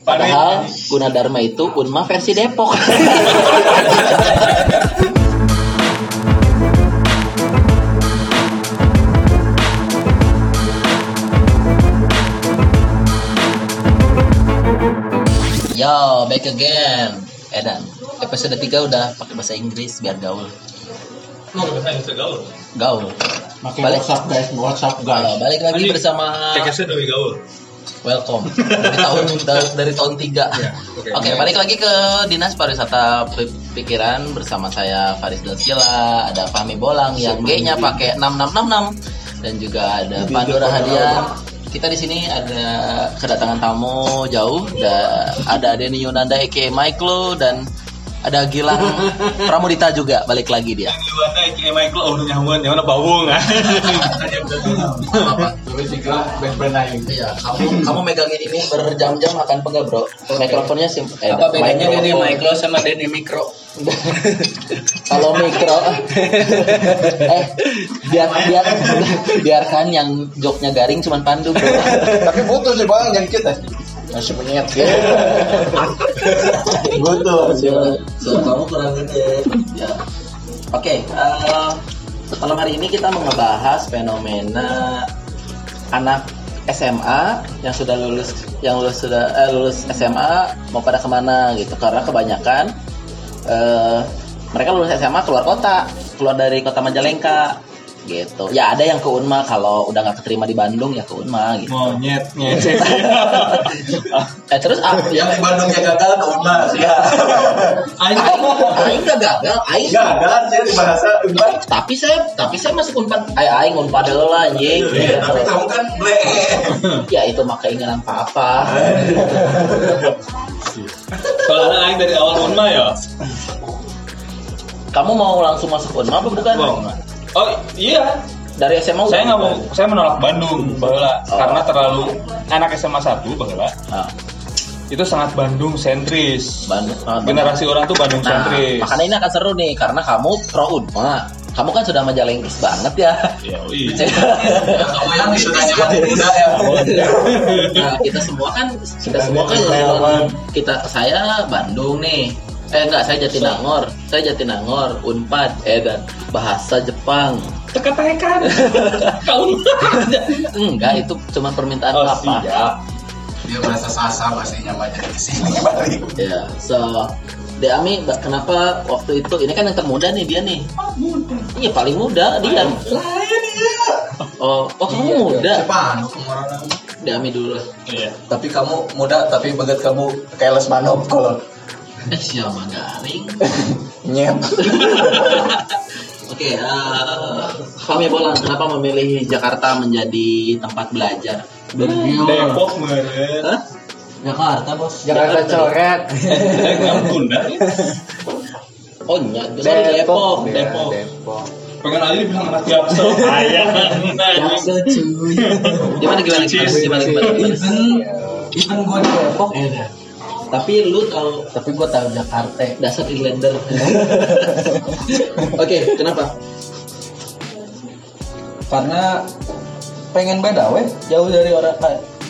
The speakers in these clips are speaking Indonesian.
Padahal Gunadarma itu Unma versi Depok. Yo, back again. Edan, episode 3 udah pakai bahasa Inggris biar gaul. Mau bahasa Inggris gaul. Gaul. Makin Balik. WhatsApp guys, WhatsApp guys. balik lagi bersama Cekesnya dari gaul. Welcome dari tahun dari, dari tahun 3 Ya, Oke, oke. balik lagi ke Dinas Pariwisata Pi- Pikiran bersama saya Faris Dalsila, ada Fahmi Bolang yang G-nya pakai 6666 dan juga ada Pandu Rahadian. Kita di sini ada kedatangan tamu jauh, ada ada Denny Yunanda Eke Michael dan ada Gilang Pramudita juga balik lagi dia. Michael oh nyahuan yang mana bawung. Iya, kamu kamu megangin ini berjam-jam akan pegah bro. Mikrofonnya sim. eh, Apa bedanya. Denny Micro sama Denny Mikro? Kalau mikro, eh biar biar biarkan yang joknya garing cuman pandu bro. Tapi butuh sih bang yang kita. Masih penyet ya. butuh. So, kamu kurang gede. Ya. Oke, eh, malam hari ini kita mau ngebahas fenomena anak SMA yang sudah lulus yang lulus sudah eh, lulus SMA mau pada ke mana gitu karena kebanyakan eh, mereka lulus SMA keluar kota keluar dari kota Majalengka gitu ya ada yang ke Unma kalau udah nggak keterima di Bandung ya ke Unma gitu Monyet, nyet. eh terus ah, ya Yang di Bandungnya gagal ke Unmas ya. Aing Aing nggak gagal Aing Gagal sih di bahasa Unmas. tapi saya tapi saya masuk unpad ay aing unpad dulu lah anjing Iya, Tapi kamu kan ble. ya itu mah keinginan papa Kalau aing dari awal unma ya. kamu mau langsung masuk unma apa bukan Mau? Oh iya, dari SMA saya nggak mau, saya menolak Bandung, bahwa Oh. karena terlalu anak SMA 1 bahwa Ah, itu sangat Bandung sentris. Bandung Bandung. Generasi orang tuh Bandung nah sentris. makanya ini akan seru nih karena kamu pro unma kamu kan sudah majalengkis banget ya Ya, iya. Kamu yang sudah nyaman muda ya. nah kita semua kan kita semua kan kita saya Bandung nih eh enggak saya Jatinangor saya Jatinangor Unpad eh dan bahasa Jepang Teka-tekan. Kau enggak itu cuma permintaan Oh, papa siap. Dia merasa sasa pastinya banyak di sini balik. ya so Deami kenapa waktu itu ini kan yang termuda nih dia nih iya paling muda dia Lain ya. oh oh kamu muda Siapa? Kemarin. Deami dulu Iya. Tapi kamu muda, tapi bagat kamu kayak les manop kalau eh siapa garing nyet. Oke, eh Fahmi Bolang, kenapa memilih Jakarta menjadi tempat belajar? Depok meren. Hah? Jakarta bos. Jakarta coret. Saya nggak bunda. Oh, iya, sorry, Depok, Iya, Depok. Depok. Pengen aja dibilang anak Jakso. Ayah. Jakso cuy. Gimana gimana gimana gimana gimana? gimana? Even even gue di Depok ya. Tapi lu tahu Tapi gue tahu Jakarta. dasar Irlander. Oke, kenapa? Karena pengen beda weh jauh dari orang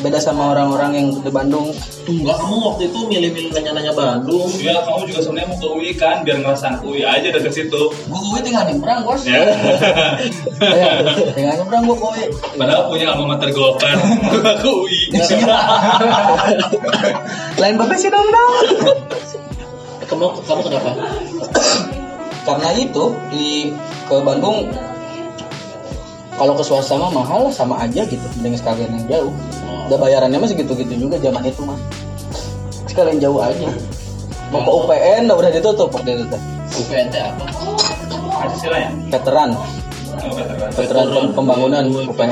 beda sama orang-orang yang di Bandung Enggak, kamu waktu itu milih-milih nanya-nanya Bandung. Ya kamu juga sebenarnya mau ke UI kan biar ngerasain UI aja deket situ. gue gue tinggal nyebrang bos Ya. ya tinggal nyebrang gue gue Padahal punya alma mater Golkar ke UI. lain bapak sih dong dong Kamu kamu kenapa? karena itu di ke Bandung kalau ke swasta mah mahal sama aja gitu mending sekalian yang jauh udah bayarannya mah segitu-gitu juga zaman itu mah sekalian jauh aja. Mau ke UPN udah udah ditutup waktu itu teh. UPNT apa? Pancasila ya? veteran. Oh, veteran. veteran pem- pembangunan UPN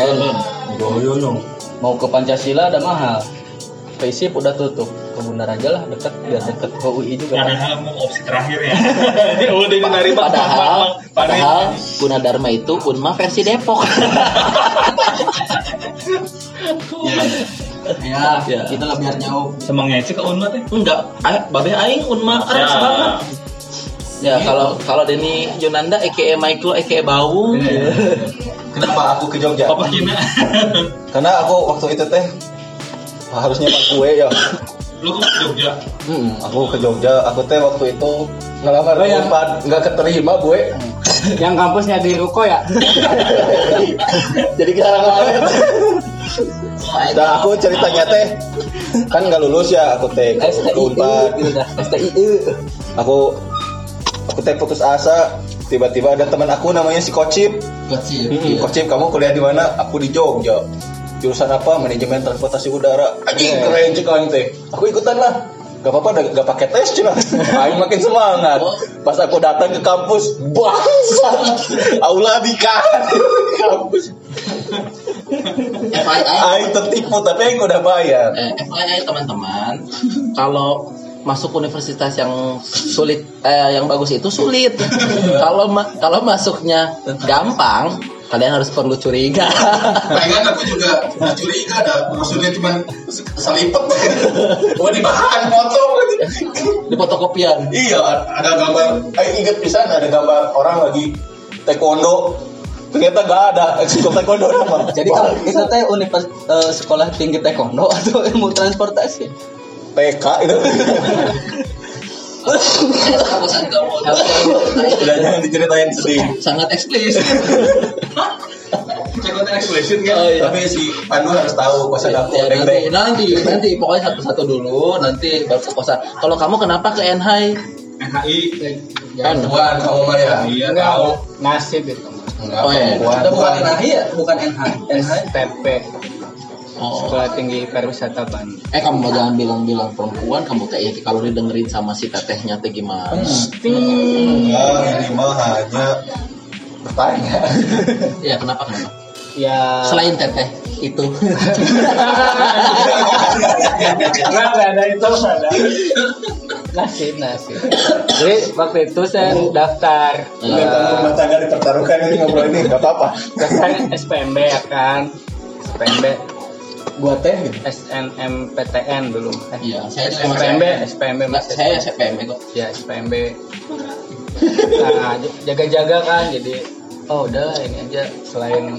mau ke Pancasila ada mahal. Paisip udah tutup ke Bundar aja lah deket biar deket ke UI juga kan. Padahal mau opsi terakhir ya. Ya udah menerima. Padahal padahal Gunadarma itu Unma versi Depok. ya, Ya. kita lah biar jauh Semang ngece ke Unmat ya? Enggak, ay- babe aing Unma keras Ya. banget. Ya kalau kalau Denny Yunanda EKE Michael EKE Bawung Kenapa aku ke Jogja? Papa. Karena aku waktu itu teh harusnya pak kue ya Lu ke Jogja. Hmm, aku ke Jogja, aku teh waktu itu ngelamar Oh, yang- Unpad, nggak keterima gue. Yang kampusnya di Ruko ya? Jadi kita ngalamin. Nah, aku ceritanya teh kan nggak lulus ya aku teh ke STIE Unpad. gitu. STIE. Aku aku teh putus asa. Tiba-tiba ada teman aku namanya si Kocip. Kecil. Hmm, Kocip kamu kuliah di mana? Aku di Jogja. Jurusan apa? Manajemen transportasi udara. Anjing keren cek teh. Aku ikutan lah. Gak apa-apa, gak, gak pakai tes cina. Aing makin semangat. Pas aku datang ke kampus, bangsa. Aula di kampus. FYI, Aing tertipu, tapi Aing udah bayar. eh, FYI teman-teman, kalau masuk universitas yang sulit, eh, yang bagus itu sulit. kalau ma- kalau masuknya gampang, kalian harus perlu curiga. Pengen aku juga curiga ada maksudnya cuma selipet. Wah di bahan potong. Di fotokopian. Iya, ada gambar. Aing inget pisan ada gambar orang lagi taekwondo. Ternyata gak ada ekskul taekwondo nama. Jadi kalau itu teh univers eh, sekolah tinggi taekwondo atau ilmu transportasi. TK itu. Udah jangan diceritain sedih. Sangat eksplisit. Kan. Oh, iya. Tapi si Pandu harus tahu kosan aku Ya, nanti, nanti, nanti, pokoknya satu-satu dulu, nanti baru ke kosan. Kalau kamu kenapa ke NHI? NHI. Kan, Bukan kamu mah ya. Iya tahu. Nasib itu. Enggak, Oh, iya. bukan NHI ya? Bukan NHI. NHI PP. Oh. Sekolah Tinggi Pariwisata Bandung. Eh kamu jangan bilang-bilang perempuan, kamu teh ya kalau didengerin sama si tetehnya teh gimana? Enggak, ini mah hanya bertanya. Ya kenapa kenapa? Ya. Selain teteh itu. Enggak, enggak ada itu, enggak ada. Nasib, nasib. Jadi waktu itu saya daftar Kelihatan rumah tangga dipertaruhkan ini ngobrol ini, enggak apa-apa. daftar SPMB ya kan. SPMB Buat teh gitu. SNMPTN dulu. Eh, Iya, saya SPMB, SPMB Enggak, Mas. saya SPM kok. ya SPMB nah jaga-jaga kan jadi oh udah ini aja selain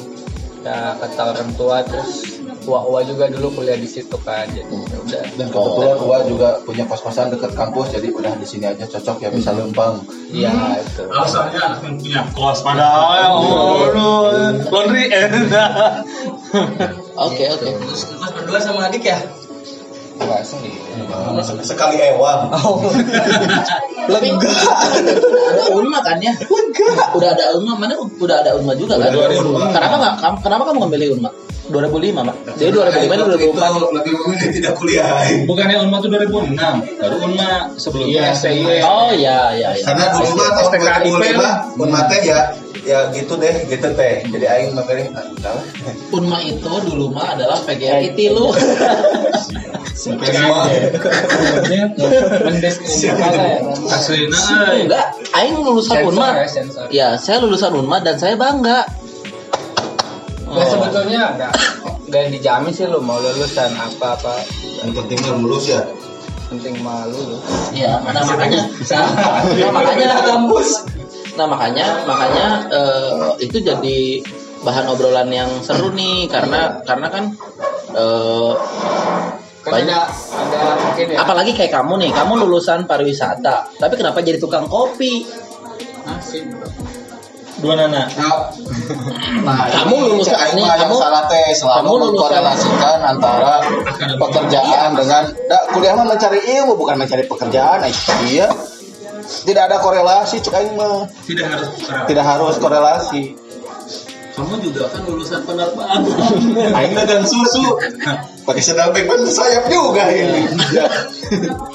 ya kata orang tua terus tua-tua juga dulu kuliah di situ kan jadi ya udah Dan kebetulan gua juga punya kos-kosan dekat kampus, jadi udah di sini aja cocok ya bisa lempang. iya itu Alasannya anak yang punya kos padahal Allah. Laundry enak. Oke oke. mas berdua sama adik ya Enggak sih Sekali ewang. Lega. Ada Unma kan ya? Lega. Udah ada Unma, mana udah ada Unma juga kan? Udah ada Unma. Kenapa nggak? Kenapa kamu memilih Unma? 2005 mak. Jadi 2005 ini 2004. lebih memilih tidak kuliah. Bukannya Unma tuh 2006, baru Unma sebelumnya Iya, STI. Oh iya iya. iya. Karena dulu mah tahun STKIP 2005 Unmat teh ya ya gitu deh, gitu teh. Jadi aing memilih ah, lah. Unma itu dulu mah adalah PGRI tilu. Ya euy. Enggak, aing lulusan Unma. ya. Ya, saya lulusan Unma dan saya bangga. Nah, sebetulnya enggak enggak dijamin sih lu mau lulusan apa apa Yang penting mah lulus ya. penting mah lulus Iya, nah makanya, nah, nah, makanya kampus. Nah makanya, makanya eh, itu jadi bahan obrolan yang seru nih karena karena kan kan Banyak. ada ada mungkin ya apalagi kayak kamu nih, kamu lulusan pariwisata, tapi kenapa jadi tukang kopi? nasib Dua nana. Nah, Kamu aing ini, mah yang kamu- salah teh kamu selalu mengkorelasikan antara pekerjaan dengan da, kuliah mah mencari ilmu bukan mencari pekerjaan. Eh, Iya. Tidak ada korelasi cek aing mah. Tidak harus sekarang. Tidak harus korelasi. Kamu juga kan lulusan penerbangan. Aing dagang susu. Pakai sendal ban sayap juga ini.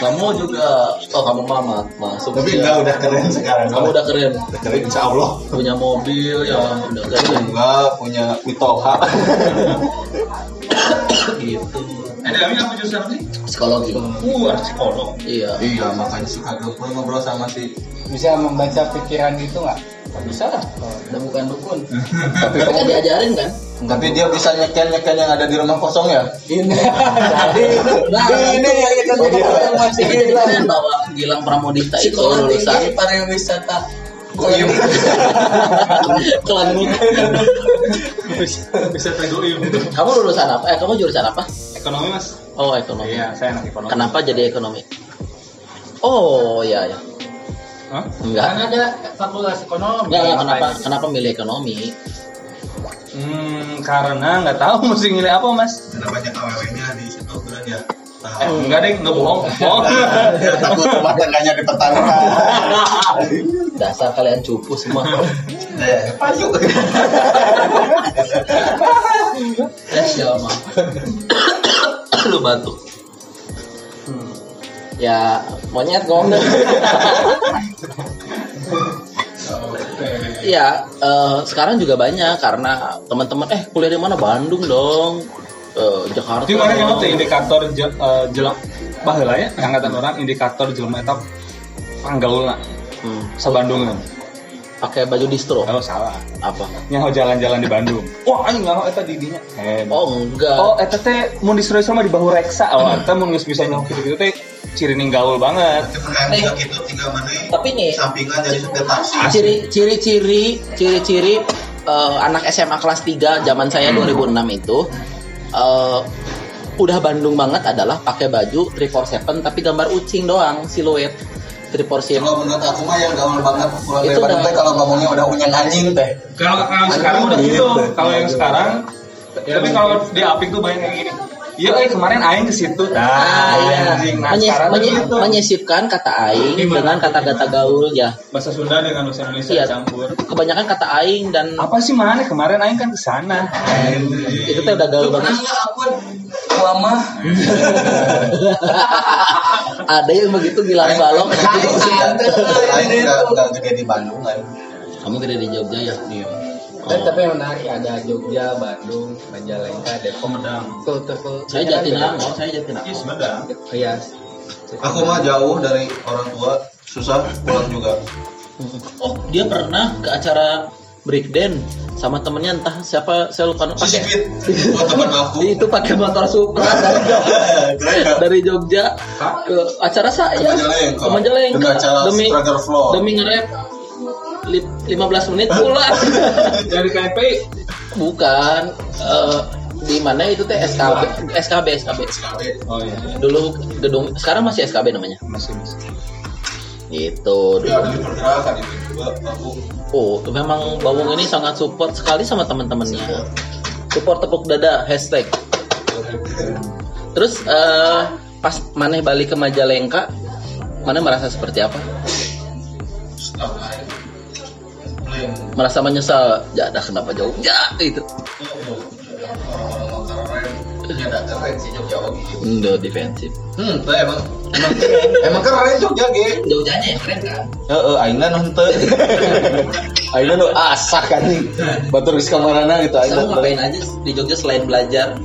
kamu juga, oh kamu mama masuk. Tapi ya. enggak udah keren sekarang. Kamu udah keren, Udah keren insya Allah. punya mobil ya, udah keren. Enggak punya Witoha. gitu. Eh, Dami apa jurusan apa sih? Psikologi. Uh, psikolog. Iya. iya makanya sih kagak pun ngobrol sama si bisa membaca pikiran gitu nggak Bisa lah. Udah bukan dukun. tapi Tapi kan diajarin kan? tapi dia bisa nyeken nyeken yang ada di rumah kosong ya ini jadi Nah, ini yang kita dia. yang masih hilang keren bahwa Gilang Pramodita itu lulusan pariwisata kok iya klan Bisa tegoim. Kamu lulusan apa? Eh, kamu jurusan apa? Ekonomi mas. Oh, ekonomi. Iya, saya anak ekonomi. Kenapa jadi ekonomi? Oh, iya ya. Hah? Enggak. Kan ada fakultas ekonomi. Enggak, enggak, kenapa kenapa milih ekonomi? Hmm, karena nggak tahu mesti milih apa mas. Karena banyak aww-nya di situ beneran ya. Nah, Eh, enggak deh, nggak bohong. bohong. takut rumah tangganya dipertaruhkan. Dasar kalian cupu semua. Eh, payu. Ya siapa? Lu batuk. Ya, monyet ngomong. Iya, eh, sekarang juga banyak karena teman-teman eh kuliah di mana Bandung dong. Eh, Jakarta. Itu mana yang teh indikator je- eh, jelang baheula ya, angkatan orang indikator jelema eta panggaulna Hmm, sa Bandung. pakai baju distro. Oh salah. Apa? Nyaho jalan-jalan di Bandung. Wah, anjing nyaho eta di dinya. Eh, Oh, enggak. Oh, eta teh mun disuruh sama di bahu reksa. Oh, eta mun geus bisa nyaho gitu-gitu teh ciri ning gaul banget. Nih, gitu tinggal mana Tapi nih, sampingan jadi supir taksi. ciri ciri-ciri ciri-ciri eh, anak SMA kelas 3 zaman saya 2006 itu eh, udah Bandung banget adalah pakai baju 347 tapi gambar ucing doang siluet 347 Kalau menurut aku mah yang gaul banget pulang dari Itu Bandung teh kalau ngomongnya udah unyang anjing teh. Kalau sekarang udah gitu. Kalau yang sekarang tapi kalau di Apik tuh banyak kayak gini. Iya, eh kemarin aing ke situ. Nah, Ah, iya. anjing. Nah, gitu. menyisipkan kata aing Gimana? dengan kata-kata gaul ya bahasa Sunda dengan bahasa Indonesia Iya. campur. kebanyakan kata aing dan Apa sih mana kemarin aing kan ke sana. itu tuh udah gaul banget aku lama. ada yang begitu gila balok Aing gede di Bandung kan. kamu gede di Jogja ya iya Dan tapi yang menarik ada Jogja, Bandung, Majalengka, Depok. Sumedang. Tuh, tuh, tuh. saya Jatinangor saya Jatinangor Sumedang. Iya. Aku mah jauh dari orang tua, susah pulang juga. Oh, dia pernah ke acara breakdance sama temennya entah siapa saya lupa Si pakai Sipit, buat teman aku. itu pakai motor Supra dari Jogja, dari Jogja ke acara saya Ke Majalengka. ke Majalengka Demi acara demi demi nge-rap 15 menit pulang Dari KMPI. bukan eh, di mana itu teh SKB SKB SKB Oh iya. dulu gedung sekarang masih SKB namanya Masih masih. gitu dulu. Oh, memang Bawung ini sangat support sekali sama teman-temannya. Support tepuk dada hashtag. Terus eh, pas Maneh balik ke Majalengka, Maneh merasa seperti apa? Merasa menyesal, ya ada kenapa jauh? Ya itu. Orang-orang keren. Ya, ada keren sih Jogja oke. Indo defensif. Hmm, teh emang emang emang keren Jogja ge. Jogjanya yang keren kan? Heeh, aingna nu henteu. aingna nu asak anjing. Batur geus kamarana gitu Kamu aingna. ngapain aja di Jogja selain belajar?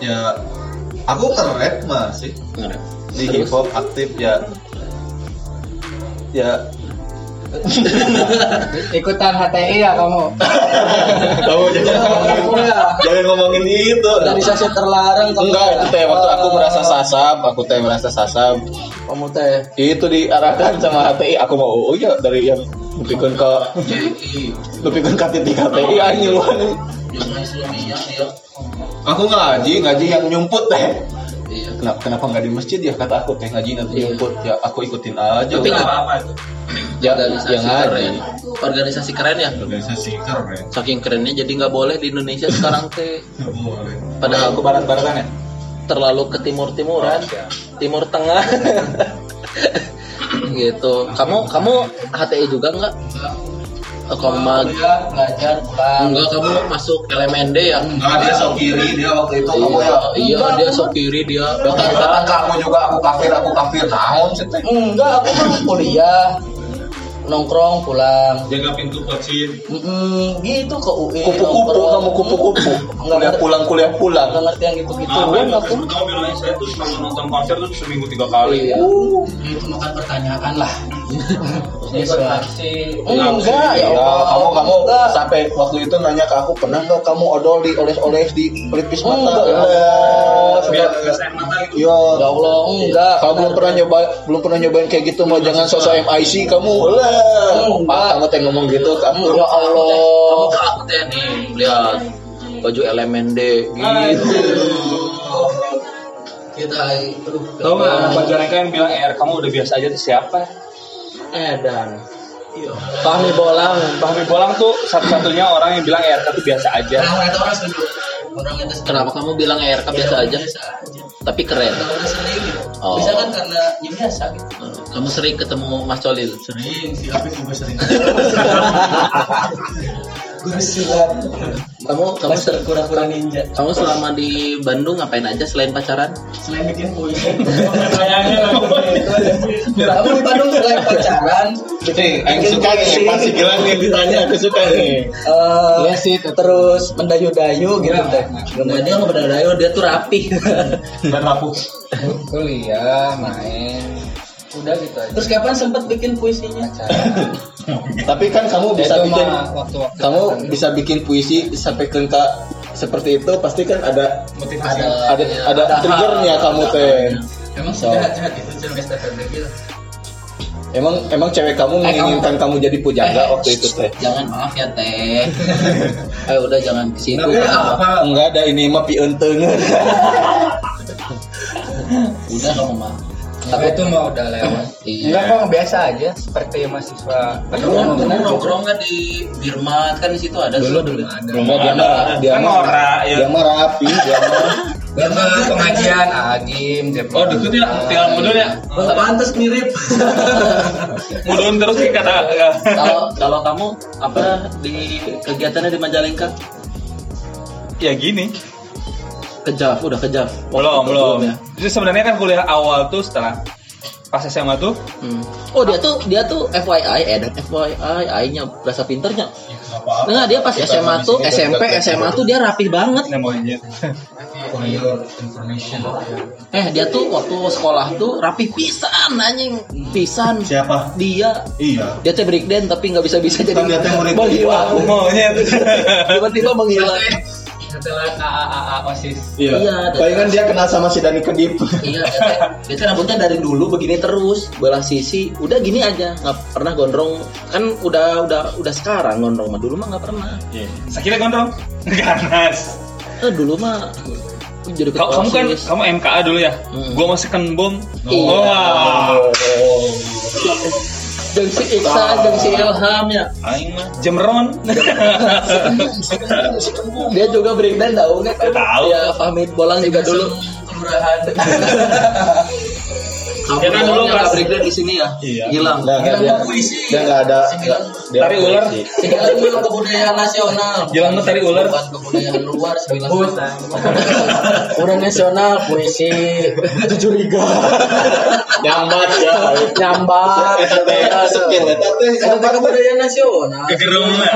Ya aku keren masih Ngerep. di hip hop aktif ya. Ya Ikutan HTI ya kamu. kamu jangan jangan ngomongin itu. organisasi terlarang Enggak, itu teh waktu aku merasa sasab, aku teh merasa sasab. kamu teh Itu diarahkan sama HTI, aku mau oh iya dari yang nepikeun ke nepikeun ka titik HTI anjing lu. Aku ngaji, ngaji yang nyumput teh. Iya. Kenapa kenapa nggak di masjid ya kata aku teh ngaji nanti nyumput ya aku ikutin aja. Tapi nggak apa itu. ya organisasi yang keren. ngaji. Organisasi keren ya. Organisasi keren. Saking kerennya jadi nggak boleh di Indonesia sekarang teh. Padahal Aku barat-baratan ya. terlalu ke timur timuran, timur tengah. gitu. Kamu kamu HTI juga nggak? Kamu mah- belajar pulang enggak kamu masuk LMND ya? Enggak dia sok kiri dia waktu itu kamu Iya, ya. iya dia sok kiri dia. Kata kamu juga aku kafir aku kafir naon sih teh. enggak aku mah kuliah nongkrong pulang Jaga pintu kecil. Mm-mm, gitu ke UI Kupu-kupu nongkrong. kamu kupu-kupu. Enggak Kuliah pulang kuliah pulang. nggak ngerti yang gitu-gitu Apa Kan yang aku kamu bilangnya saya tuh selama nonton konser tuh seminggu tiga kali. Iya. Itu bukan pertanyaan lah. enggak ya Ya, Allah kamu kamu enggak sampai waktu itu nanya ke aku pernah nggak kamu odol di oles-oles di pelipis mata? Enggak. Biar nggak mata gitu. Ya, ya Allah enggak kamu belum pernah nyoba belum pernah nyobain kayak gitu mau jangan sosok MIC kamu. Lah, Enggak. kamu teh ngomong gitu kamu. ya Allah Kamu ke aku teh nih lihat baju LMND gitu. kita aduh Tahu nggak anak Majalengka yang bilang er kamu udah biasa aja tuh siapa? edan Fahmi Bolang Fahmi Bolang tuh satu-satunya orang yang bilang ERK tuh biasa aja. orang itu orang orang Kenapa kamu bilang ERK biasa aja? biasa aja Tapi keren. Gitu Oh. bisa kan karena ya biasa gitu Kamu sering ketemu Mas Colil? sering si Apik juga sering Kamu kamu ser- kura-kura ninja kamu selama di Bandung ngapain aja selain pacaran? selain bikin puisi Kayaknya kamu di Bandung selain pacaran Nih, yang suka nih, pasti gila nih ditanya, aku suka nih. eh Iya sih, terus mendayu-dayu gitu teh Nah, dia nggak berdayo, dia tuh rapi. dan rapuh. kuliah main udah gitu aja terus kapan sempet bikin puisinya Tapi kan kamu bisa Itu bikin, mah waktu-waktu kamu bisa bikin puisi disampaikan ke seperti itu, pasti kan ada Motivasi. ada ada triggernya kamu teh. emang So. sudah jahat itu cewek Stephen gitu Emang emang cewek kamu menginginkan kamu jadi pujangga waktu itu teh. Jangan maaf ya teh. Ayo udah jangan ke situ. Enggak ada ini mah pieun teungeun. Udah kamu mah. Tapi itu mah udah lewat Iya. enggak kok biasa aja seperti mahasiswa Kamu kamu nongkrong nggak di Birmat kan di situ ada dulu dulu. ada Enggak dia mah dia Kan mah ora, ya. dia mah rapi, dia mah Belum pengajian Agim Jepang. Oh deket ya, tinggal mudun ya. Oh, pantas mirip. Mudun terus sih kata. Kalau kalau kamu apa di kegiatannya di Majalengka? Ya gini. Kejaf, udah kejaf. Belum, belum. ya. Jadi sebenarnya kan kuliah awal tuh setelah pas SMA tuh Hmm. Oh dia tuh dia tuh FYI eh dan FYI I-nya berasa pinternya. Enggak dia pas SMA tuh SMP SMA tuh dia rapih banget. namanya. Eh dia tuh waktu sekolah tuh rapih pisan anjing pisan. siapa? Dia Iya. dia teh breakdance tapi nggak bisa bisa jadi Kan dia teh murid menghilang. Tuh. Tiba-tiba menghilang. Setelah AAA OSIS. Iya. Iya, Palingan dia kenal sama si Dani Kedip. Iya, teh rambutnya dari dulu begini terus, belah sisi, udah gini aja, nggak pernah gondrong. Kan udah udah udah sekarang gondrong mah dulu mah nggak pernah. Sakitnya gondrong. Ganas. Eh, dulu mah jadi ketua Kamu kan kamu MKA dulu ya. Hmm. Gua masih kan bom. Iya. Wah. jeung si Iksan, jeung si Ilham ya. Aing mah Jemron. Dia juga breakdance tahu nggak? Tahu. Ya, Fahmi Bolang juga dulu. kelurahan. Kamu Ya kan dulu yang nggak breakdance di sini ya? Iya. Hilang. Nah, Hilang dia, puisi. dia nggak ada. dia Tari ular. puisi. Sembilan bulan kebudayaan nasional. Jalan mah tari ular. Bukan kebudayaan luar sembilan bulan. Udah nasional puisi tujuh liga. Nyambat ya. Nyambat. Itu teh kebudayaan nasional. Kegerem ya.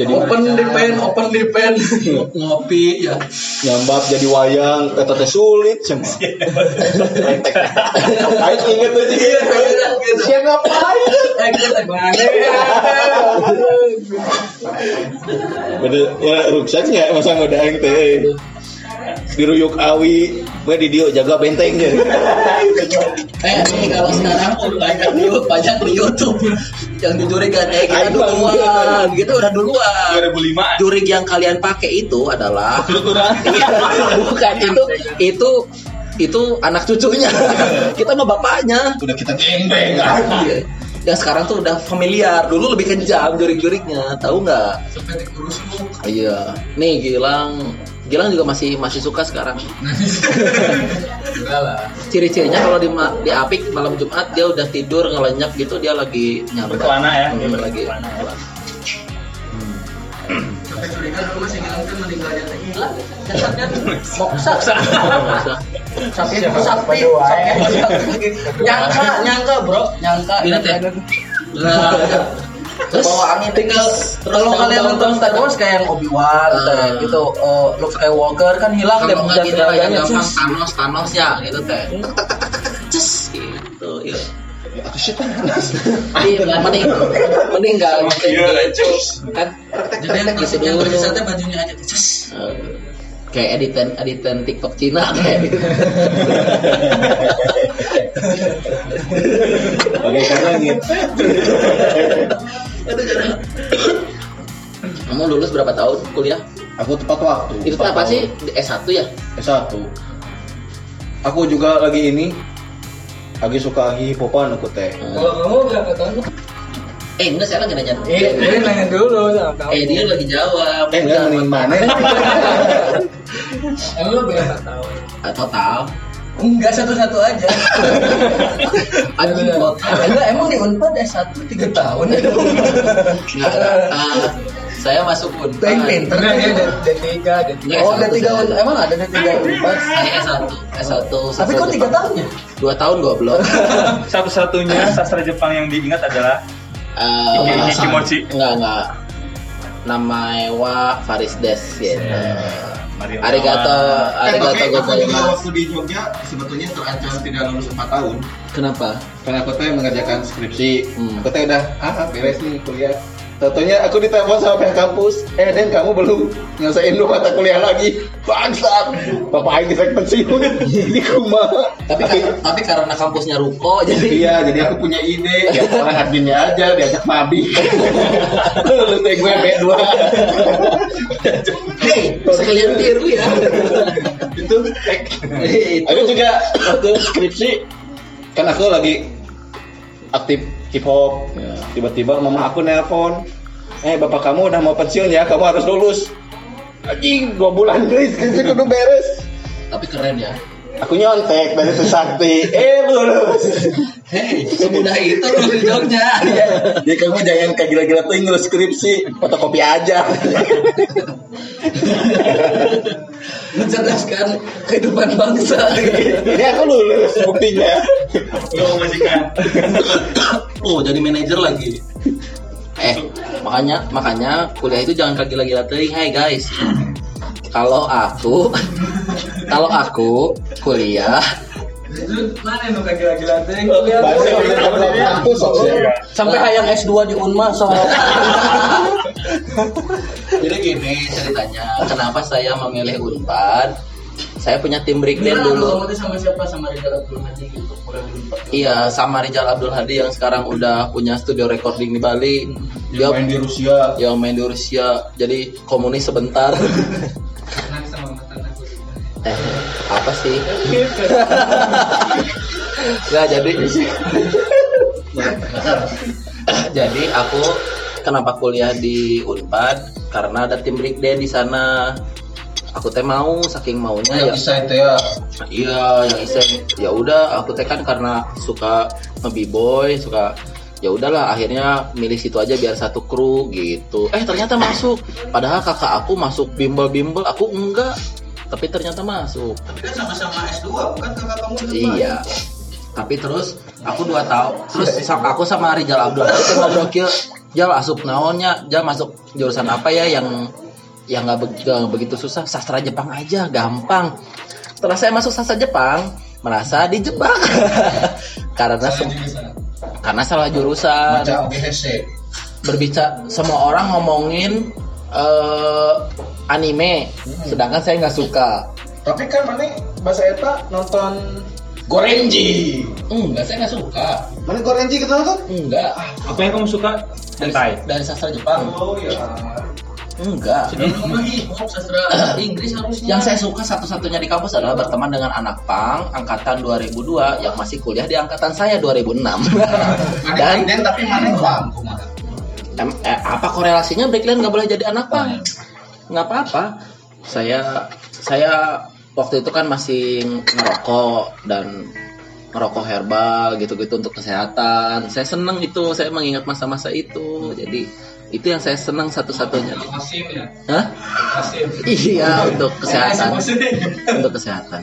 Jadi Open di pen, open di pen. Ngopi ya. nyambap jadi wayang eta teh sulit cuma. Aing inget tuh dia. Siapa ngapain? Eh kita gimana? Bener, ya ruksaknya masa ngode aing teh. Diruyuk awi, gue di dia jaga bentengnya. Eh, ini kalau sekarang banyak di banyak di YouTube yang dicurigakan eh kita duluan, kita udah duluan. 2005. Jurig yang kalian pakai itu adalah Kulturan. bukan itu itu itu anak cucunya. kita mah bapaknya. Udah kita gembeng. Iya. Yang sekarang tuh udah familiar, dulu lebih kejam jurig-jurignya, tahu nggak? Iya. Nih Gilang, Gilang juga masih masih suka sekarang. Ciri-cirinya kalau di di Apik malam Jumat dia udah tidur ngelenyak gitu dia lagi nyampe. Berkelana ya. Hmm, lagi. Sampai curiga dulu masih bilang kan meninggalnya teh gila. Jasadnya moksa. Masa? Sakit sakti. Nyangka, nyangka bro, nyangka. Ini teh. Terus bawa angin tinggal kalau kalian nonton Star Wars kayak yang Obi Wan Ah. gitu uh, Luke Skywalker kan hilang deh Kalau nggak dan gitu kayak tenaganya gampang Cus. Thanos Thanos ya gitu teh. Cus gitu. Iya. Iya, mending mending nggak Iya, gitu. Kan Jadi yang gitu yang berkesannya bajunya aja Cus. Eh, kayak editan editan TikTok Cina kayak gitu. Oke, karena gitu. Kamu lulus berapa tahun kuliah? Aku tepat waktu. Itu apa sih? Di S1 ya? S1. aku juga lagi ini lagi suka lagi hipopan aku teh Kalau kamu berapa tahun? Eh enggak saya lagi nanya. Eh, eh nanya dulu sama kamu. Eh dia lagi jawab. eh enggak mending mana Emang berapa tahun? Ah, Total. Enggak satu-satu aja. Anjing total. Enggak, emang di Unpad S1 3 tahun. Enggak. ah, saya masuk Unpad. Paling pinter dia ada D3, D3. Iya, Oh, S1 ada tiga saya. Un- emang ada ada tiga Unpad. Saya S1, S1. Tapi kok tiga tahun ya? Dua tahun goblok. Satu-satunya sastra Jepang yang diingat adalah Eh, Iki- Ikimochi. Enggak, enggak. Nama wa Faris Des gitu. Mario Arigato, arigato tapi aku juga waktu di Jogja sebetulnya terancam tidak lulus 4 tahun. Kenapa? karena aku teh mengerjakan skripsi. Hmm. aku teh udah ah beres nih kuliah Tentunya aku ditelepon sama pihak kampus, eh Den kamu belum nyelesain dua mata kuliah lagi, bangsat. Bapak Aing bisa pensiun, ini kumaha. Tapi kar- tapi karena kampusnya ruko jadi Iya, jadi aku punya ide, ya orang adminnya aja diajak mabi. Lu teh gue B2. Hei, sekalian tiru ya. itu aku juga waktu skripsi kan aku lagi aktif hip hop tiba-tiba mama aku nelpon eh bapak kamu udah mau pensiun ya? Kamu harus lulus. Anjing dua bulan guys skripsi kudu beres. Tapi keren ya. Aku nyontek dari Trisakti eh lulus Hei, semudah itu lu di Jogja. ya kamu jangan kayak gila-gila tuh ngurus skripsi fotokopi aja Mencerdaskan kehidupan bangsa. ini aku lulus buktinya Lo majikan. Oh, jadi manajer lagi. Eh, makanya makanya kuliah itu jangan gila-gila teuing. Hai guys. Kalau aku kalau aku kuliah Mana nu gila-gila teh? kampus soalnya Sampai hayang S2 di Unma so. Jadi gini ceritanya, kenapa saya memilih Unpad? Saya punya tim breakdance dulu. Kamu sama siapa sama Rizal Abdul Hadi gitu, kurang di Unpad. Iya, sama Rizal Abdul Hadi yang sekarang udah punya studio recording di Bali. Dia yang main di Rusia yang main di Rusia, jadi komunis sebentar. eh, apa sih? Nggak jadi. jadi aku kenapa kuliah di Unpad? Karena ada tim breakdance di sana. Aku teh mau, saking maunya ya. bisa itu ya Iya, yang isen ya udah aku teh kan karena suka nge-boy, suka ya udahlah akhirnya milih situ aja biar satu kru gitu. Eh ternyata masuk. Padahal kakak aku masuk bimbel-bimbel, aku enggak. Tapi ternyata masuk. tapi kan sama-sama S2 bukan kakak kamu Iya. Tapi terus aku dua tahun terus aku sama Rizal Abdul. Teh ngobrol Jal asup naonnya, Jal masuk jurusan apa ya yang yang nggak be- begitu susah, sastra Jepang aja, gampang. Setelah saya masuk sastra Jepang, merasa dijebak karena karena salah jurusan. Berbicara semua orang ngomongin eh, anime, sedangkan saya nggak suka. tapi kan mana bahasa eta nonton Gorenji Enggak, saya nggak suka. mana Gorenji kita nonton Enggak. Apa yang kamu suka? Hentai. Dari sastra Jepang. oh ya Enggak. sastra Inggris harusnya. Yang saya suka satu-satunya di kampus adalah berteman dengan anak pang angkatan 2002 yang masih kuliah di angkatan saya 2006. Dan dan tapi mana bang em, eh, apa korelasinya Breakland nggak boleh jadi anak pang? Nggak apa-apa. Saya saya waktu itu kan masih ngerokok dan ngerokok herbal gitu-gitu untuk kesehatan. Saya seneng itu, saya mengingat masa-masa itu. Jadi itu yang saya senang satu-satunya. Ya. Hah? Iya untuk kesehatan. untuk kesehatan.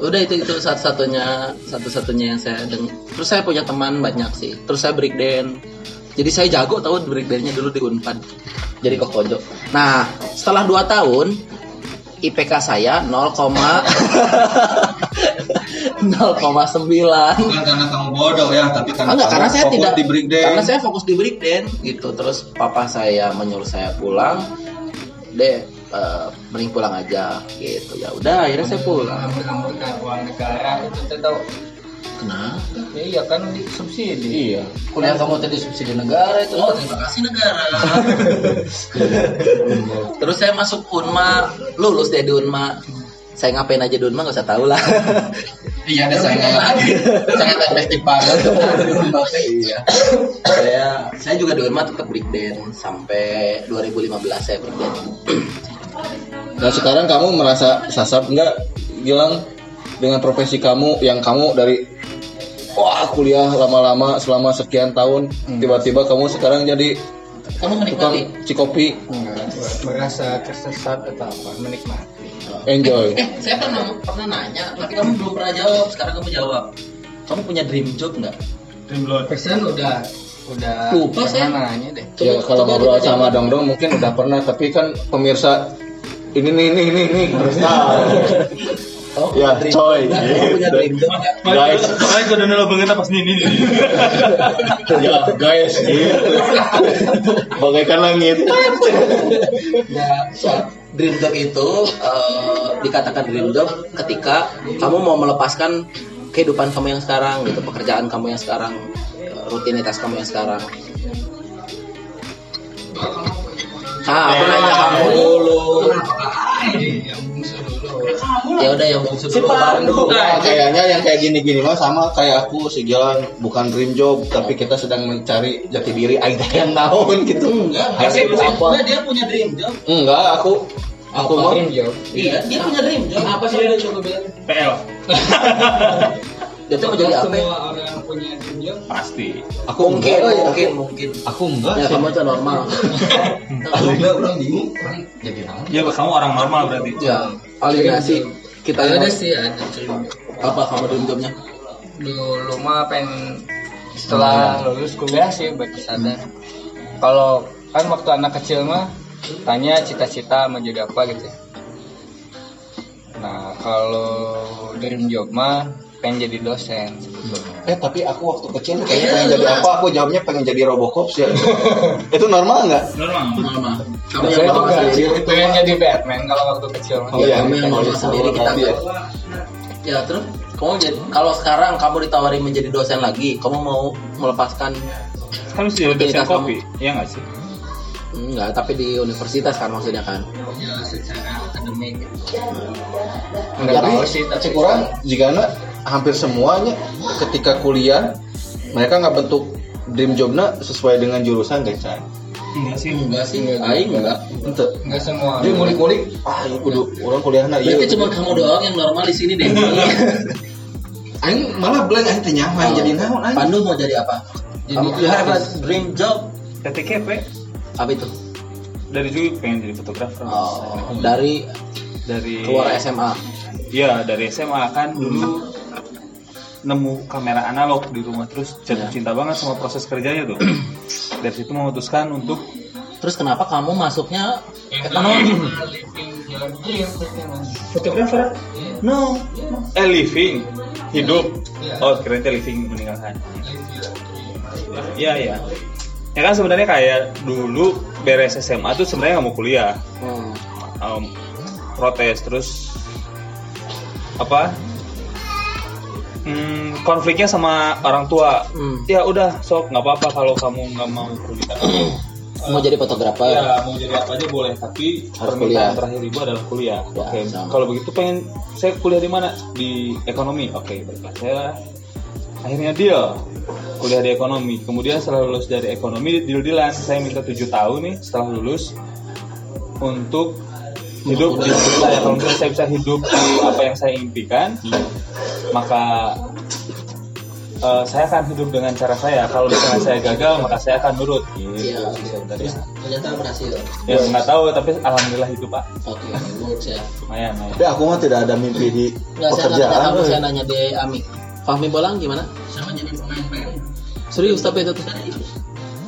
Udah itu itu satu-satunya satu-satunya yang saya deng. Terus saya punya teman banyak sih. Terus saya breakdance. Jadi saya jago tahu breakdance-nya dulu di Unpad. Jadi kokojo. Nah, setelah 2 tahun IPK saya 0, 0,9 bukan karena kamu bodoh ya tapi karena Enggak, karena saya tidak di breakdance karena saya fokus di breakdance gitu. Terus papa saya menyuruh saya pulang. Deh, eh, mending pulang aja gitu. Ya udah, akhirnya saya pulang. Uang negara itu tahu. Kenapa? Ya, iya kan subsidi. iya Kuliah kamu tadi subsidi negara itu. Oh, terima kasih negara. Terus saya masuk Unma, lulus deh di Unma. saya ngapain aja dulu mah nggak usah tahu lah Iya ada sangat sangat efektif banget. iya saya saya juga di Unma tetap break dance sampai 2015 saya break dance Nah sekarang kamu merasa sasap nggak Gilang dengan profesi kamu yang kamu dari wah kuliah lama-lama selama sekian tahun tiba-tiba kamu sekarang jadi kamu tukang menikmati cikopi Enggak, merasa tersesat atau apa? Menikmati. Enjoy. eh saya pernah pernah nanya tapi kamu belum pernah jawab sekarang kamu jawab. Kamu punya dream job nggak? Pesan udah udah Lupa saya. pernah nanya deh. Ya Coba- kalau coba ngobrol sama. Dong Dong mungkin udah pernah tapi kan pemirsa ini nih ini ini ini. Harus tahu. Punya Ya, dream coy. Kamu punya dream job nggak? Guys, Makanya gue udah nelo banget pas ini nih. ya guys, gitu. bagaikan langit. Ya, soal dream job itu eh, dikatakan dream job ketika kamu mau melepaskan kehidupan kamu yang sekarang gitu, pekerjaan kamu yang sekarang, eh, rutinitas kamu yang sekarang. Ah, aku nanya kamu dulu. Ya udah yang bungsu dulu. Bandung. Nah, kayaknya yang kayak gini-gini mah sama kayak aku si Jalan bukan dream job tapi kita sedang mencari jati diri teh yang naon gitu. Enggak, Hasil enggak, apa? enggak, dia punya dream job. Enggak, aku aku mah dream job Iya, dia punya dream job. Apa sih dia coba bilang? PL Dia tuh mau jadi apa? semua orang punya dream job pasti. aku Mungkin, mungkin, mungkin. Aku enggak. Ya kamu itu normal. Aku enggak orang bingung. Orang jadi naon? Ya kamu orang normal berarti. Ya, alienasi kita ada sih ada dream apa kamu dream jobnya? dulu mah pengen setelah lulus kuliah sih baru sadar kalau kan waktu anak kecil mah tanya cita-cita mau jadi apa gitu ya. nah kalau dream job mah pengen jadi dosen Eh tapi aku waktu kecil kayaknya pengen jadi apa? Aku jawabnya pengen jadi Robocop sih. itu normal nggak? Normal. Normal. Kamu saya yang normal juga sendiri. pengen jadi Batman kalau waktu kecil Oh, Iya, kamu yang normal iya, sendiri kita. iya. Ya terus kamu jadi kalau sekarang kamu ditawari menjadi dosen lagi, kamu mau melepaskan Kan mesti jadi dosen kopi. Iya nggak sih? enggak, tapi di universitas kan maksudnya kan. ya secara akademik Tapi nggak tahu sih tapi cek orang jika hampir semuanya ketika kuliah mereka nggak bentuk dream jobnya sesuai dengan jurusan deh Chan. Enggak sih. Enggak sih, aing enggak. Ente. nggak semua Dia ngulik-ngulik, ah ini kudu orang kuliahna iya. Berarti cuma kamu doang yang normal di sini deh. Aing malah blank aing teh nyaman Oh. jadi naon aing. Pandu mau jadi apa? Jadi Kamu you have a dream job. PTKP Apa itu? dari dulu pengen jadi fotografer. Oh, dari Dari keluar SMA. Iya dari SMA kan dulu nemu kamera analog di rumah terus jatuh cinta banget sama proses kerjanya tuh. Dari situ memutuskan untuk Terus kenapa kamu masuknya ekonomi? fotografer. No, eh living hidup. Oh keren living meninggalkan. Iya iya. Ya kan sebenarnya kayak dulu beres SMA tuh sebenarnya nggak mau kuliah. Hmm. um, protes terus apa hmm, konfliknya sama orang tua Hmm. ya udah sok nggak apa-apa kalau kamu nggak mau kuliah Mau jadi fotografer? ya mau jadi apa aja boleh tapi Harus permintaan kuliah. terakhir ibu adalah kuliah Ya, oke sama. kalau begitu pengen saya kuliah di mana di ekonomi oke baiklah saya akhirnya deal kuliah di ekonomi kemudian setelah lulus dari ekonomi deal dealan saya minta tujuh tahun nih setelah lulus untuk hidup di hidup saya kalau misalnya saya bisa hidup di apa yang saya impikan maka eh, saya akan hidup dengan cara saya kalau misalnya saya gagal maka saya akan nurut gitu Iya. sebenarnya Ternyata berhasil. ya nggak tahu tapi alhamdulillah hidup pak Oke, menurut saya. lumayan lumayan Tapi aku mah tidak ada mimpi di Nggak, saya pekerjaan. kamu, euy. saya nanya di Ami. Fahmi Bolang gimana? sama jadi pemain Serius tapi itu tuh.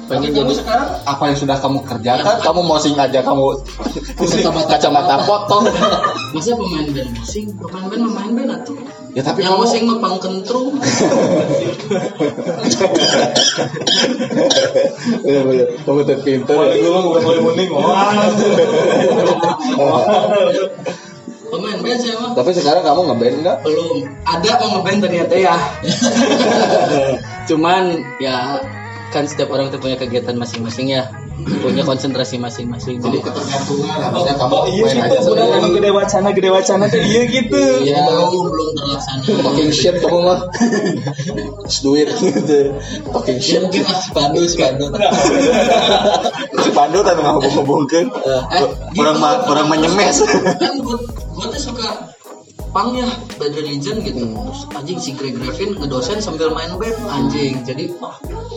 Pengen Kamu jadi sekarang apa yang sudah kamu kerjakan? Kamu mau sing aja kamu Kacamata- kacamata potong. masa pemain band sing pemain band pemain band atau Ya tapi yang kamu musing mah pangkentru. Bener bener. Kamu tuh pinter. Mulai dulu bukan mulai mending pemain band mah Tapi sekarang kamu ngeband enggak? belum ada mau ngeband ternyata ya cuman ya kan setiap orang tuh punya kegiatan masing-masing ya punya konsentrasi masing-masing jadi ketergantungan harusnya kamu Oh iya gitu, udah emang gede wacana, gede wacana tuh iya gitu. ya belum belum terlaksana Talking shit kamu mah. Do it gitu. Ya shit. mungkin Spandu Spandu Si Pandu kan ngobong-ngobongkeun. Orang ma- orang menyemes. kan gue tuh suka pang ya Bad Religion gitu terus anjing si Greg Graffin ngedosen sambil main band anjing jadi wah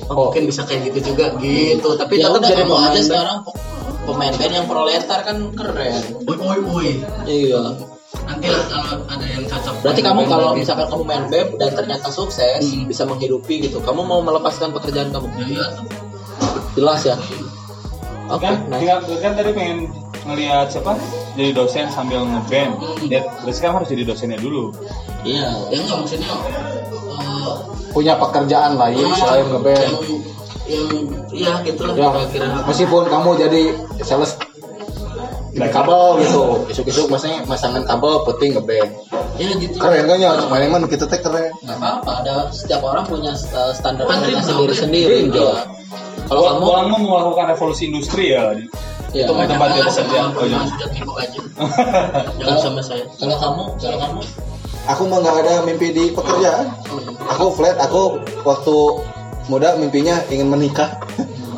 mungkin bisa kayak gitu juga gitu tapi ya tetap jadi pemain aja band. sekarang pe- pemain band yang proletar kan keren Woi, woi, woi. iya Nanti lah kalau ada yang cocok. berarti kamu band kalau lagi. misalkan kamu main band dan ternyata sukses Hmm. bisa menghidupi gitu kamu mau melepaskan pekerjaan kamu Iya. jelas ya oke Kan, nice. tinggal, kan tadi pengen ngelihat siapa jadi dosen sambil ngeband. Ya, berarti kan harus jadi dosennya dulu. iya Ya enggak maksudnya. eh, Punya pekerjaan lain selain yang, ngeband. yang iya gitu lah Ya, kira-kira. meskipun kamu jadi sales di kabel gitu, isuk-isuk maksudnya masangan kabel, puting ngeband. Ya gitu. Keren kan ya, main emang kita teh keren. nggak apa-apa ada setiap orang punya uh, standar sendiri sendiri job. kalau kamu Orang melakukan revolusi industri ya. Ya, Itu tempat dia bekerja. Jangan Oh, iya. aja. Jangan sama saya. kalau kamu kalau kamu Aku mah nggak ada mimpi di pekerjaan. Aku flat, aku waktu muda mimpinya ingin menikah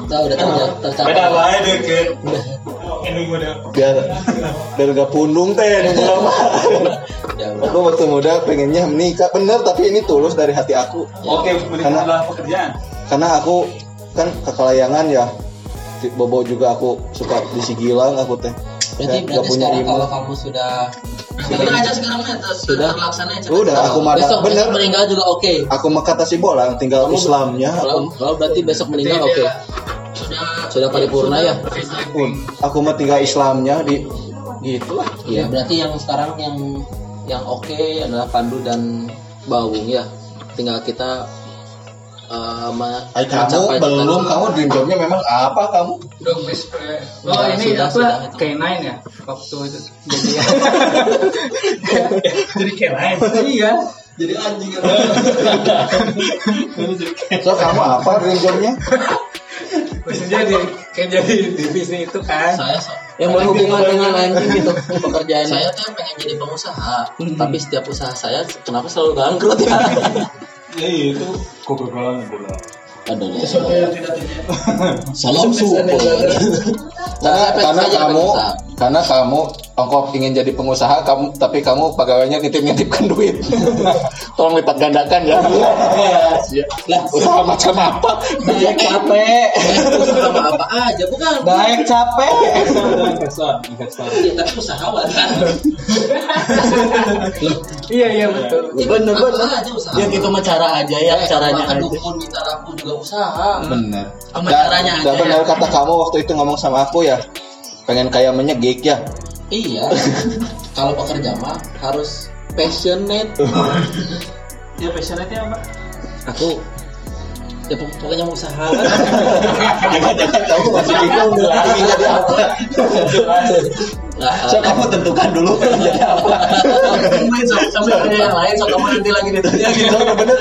tahu udah terca- tercapai Beda lah ya deket. Ini gue udah. biar biar gak pundung teh nunggu lama. ya udah aku waktu muda pengennya menikah bener tapi ini tulus dari hati aku Oke, menikah Karena- adalah pekerjaan. karena aku kan kekelayangan ya Bobo juga aku suka di Sigilang aku teh. Berarti Nggak- punya email. kalau kamu sudah Bener aja sekarang Sudah? terlaksana aja. udah aku mah besok bener. besok meninggal juga oke. Aku mah kata si bolang tinggal Kamu- Islamnya. kalau kalau berarti besok meninggal oke. Sudah sudah paripurna ya? aku mah tinggal Islamnya di gitulah. Iya, berarti yang sekarang yang yang oke adalah Pandu dan Bawung ya. Tinggal kita uh, me- Ay, kamu belum kamu dream jobnya memang apa kamu Dog best friend. Oh ini sudah, apa? sudah, itu. K9 ya waktu itu. Jadi Jadi K9. Iya. jadi anjing so kamu apa dream jobnya Maksudnya di kayak jadi divisi itu kan. saya so- yang berhubungan dengan anjing gitu pekerjaan saya tuh pengen jadi pengusaha. tapi setiap usaha saya kenapa selalu bangkrut ya Ya iya, itu kegagalan itu lah. ya. Terjadi. salam support karena karena kamu karena kamu ongkop ingin jadi pengusaha kamu tapi kamu pegawainya nitip nitipkan duit tolong lipat gandakan ya lah usaha macam apa baik capek usaha apa aja bukan baik capek Investor, investor. Iya, tapi usahawan kan. Iya iya betul. bener aja usaha. ya gitu mah cara aja ya Eh, caranya aja dukun minta rapu juga usaha. bener Sama caranya aja dan ya. benar kata kamu waktu itu ngomong sama aku ya pengen kayak menyegik ya iya. Kalau pekerja mah harus passionate. Ya passionate apa? aku ya pok- pokoknya mau usaha. Jangan-jangan kamu masih bingung ingin jadi apa so kamu tentukan dulu jadi apa Main sambil kerja yang lain sok kamu nanti lagi ditanya gitu. Bener, bener.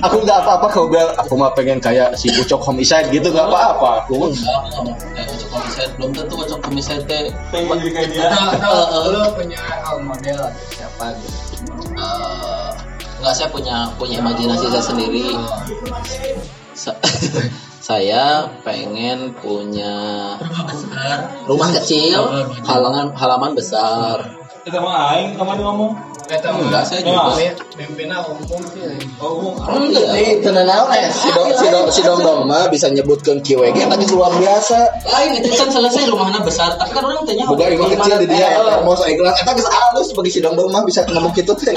aku nggak apa-apa kau bilang aku mah pengen kayak si Ucok homicide gitu nggak apa-apa aku cocok komiset. Belum tentu cocok komiset teh. Pengen jadi kayak dia. Atau, atau Eh, lo punya model siapa gitu. eh, nggak saya punya punya imajinasi saya sendiri Sa- saya pengen punya rumah kecil halaman halaman besar. Kita mah aing kemarin ngomong. Tau Enggak, saya juga. Mimpinnya umum sih. Oh, umum. Jadi tenang eh si dong si dong si dong dong mah bisa nyebutkan QWG tadi luar biasa. Lain itu kan selesai rumahnya besar, tapi kan orang tanya Boga ini kecil di dia eta mau saya gelas eta geus halus bagi si dong dong mah bisa ngomong gitu teh.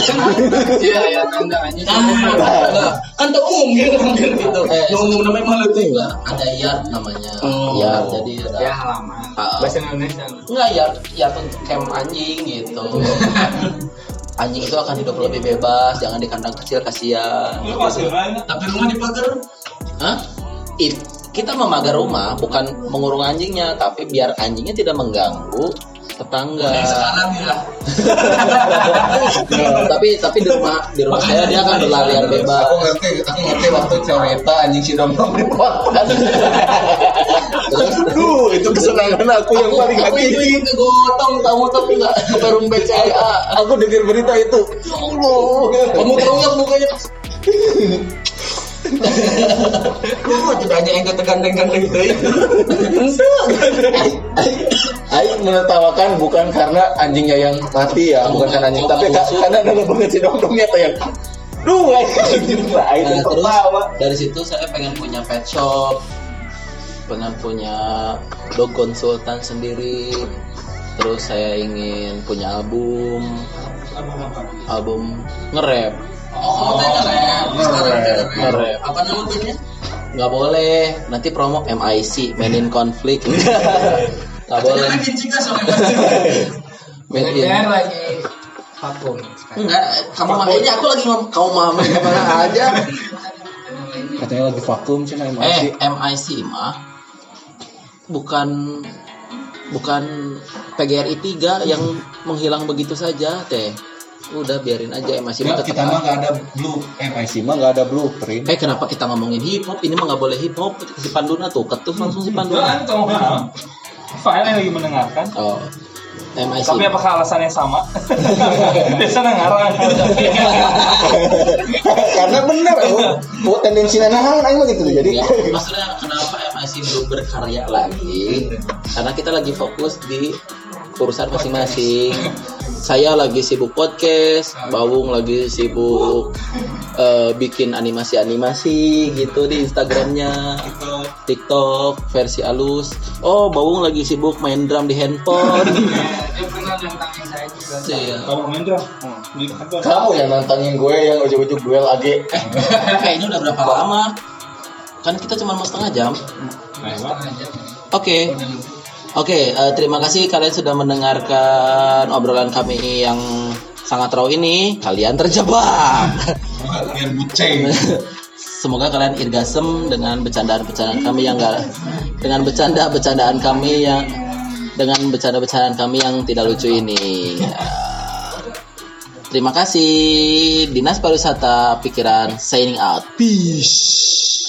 Iya ya tanda. Nah, kan tuh umum gitu kan gitu. Eh, Yang umum namanya malu tuh. enggak ada yard namanya Oh. yard jadi ada Ya halaman. Ah. Bahasa Indonesia. enggak yard yard untuk camp anjing gitu anjing itu akan hidup lebih bebas jangan di kandang kecil kasihan masih lain. Tapi rumah dipagar. Hah? It, kita memagar rumah bukan mengurung anjingnya, tapi biar anjingnya tidak mengganggu tetangga. Sekarang ya. Nah, tapi tapi di rumah di rumah saya dia akan berlarian bebas. Aku ngerti, aku ngerti waktu cerita anjing si dong dong di. Terus, duh, itu kesenangan aku yang paling aku ikut kegotong kamu tapi nggak perum BCA aku dengar berita itu ya Allah kamu tahu yang mukanya Oh, tidak hanya yang itu. Aing menertawakan bukan karena anjingnya yang mati ya, bukan karena anjing, tapi ka- karena ada banget si dongdongnya tuh yang lah, Aing Nah, dari situ saya pengen punya pet shop, pengen punya dog konsultan sendiri. Terus saya ingin punya album, album nge-rap. Oh, nge-rap. Nge-rap. Apa nama bandnya? Nggak boleh, nanti promo MIC, Men in Conflict. Nggak boleh. Makin cika sama Men in. lagi vakum. Enggak, kamu mah ini aku lagi ngom kamu mah main ke mana aja. Katanya lagi vakum sih main Eh, MIC mah bukan bukan PGRI 3 yang menghilang begitu saja, Teh. Udah biarin aja MIC mah tetap kita mah nggak ada blue, MIC mah nggak ada blueprint. Eh kenapa kita ngomongin hip hop? Ini mah nggak boleh hip hop. Si Panduna tuh ketus langsung si Panduna. Paham. File yang lagi mendengarkan. Oh, MIC. Tapi apakah alasannya sama? Biasanya ngarang. karena bener, oh, oh tendensi nahan Aing gitu jadi. Ya, maksudnya kenapa MIC belum berkarya lagi? Karena kita lagi fokus di urusan masing-masing. Saya lagi sibuk podcast, Bawung lagi sibuk eh, bikin animasi-animasi gitu di Instagramnya, TikTok versi halus. Oh, Bawung lagi sibuk main drum di handphone. Dia pernah nantangin saya juga. Iya. Kamu main drum? Kamu yang nantangin gue yang ujung-ujung duel AG. Eh, ini udah berapa lama? Kan kita cuma mau setengah jam. Nah, Pak. Oke. Oke, eh, terima kasih kalian sudah mendengarkan obrolan kami yang sangat raw ini. Kalian terjebak. Kalian buceng. Semoga kalian irgasem dengan bercandaan-bercandaan kami yang enggak dengan bercanda-bercandaan kami yang dengan bercanda-bercandaan kami yang tidak lucu ini. Ya. Terima kasih Dinas Pariwisata Pikiran signing out. Peace.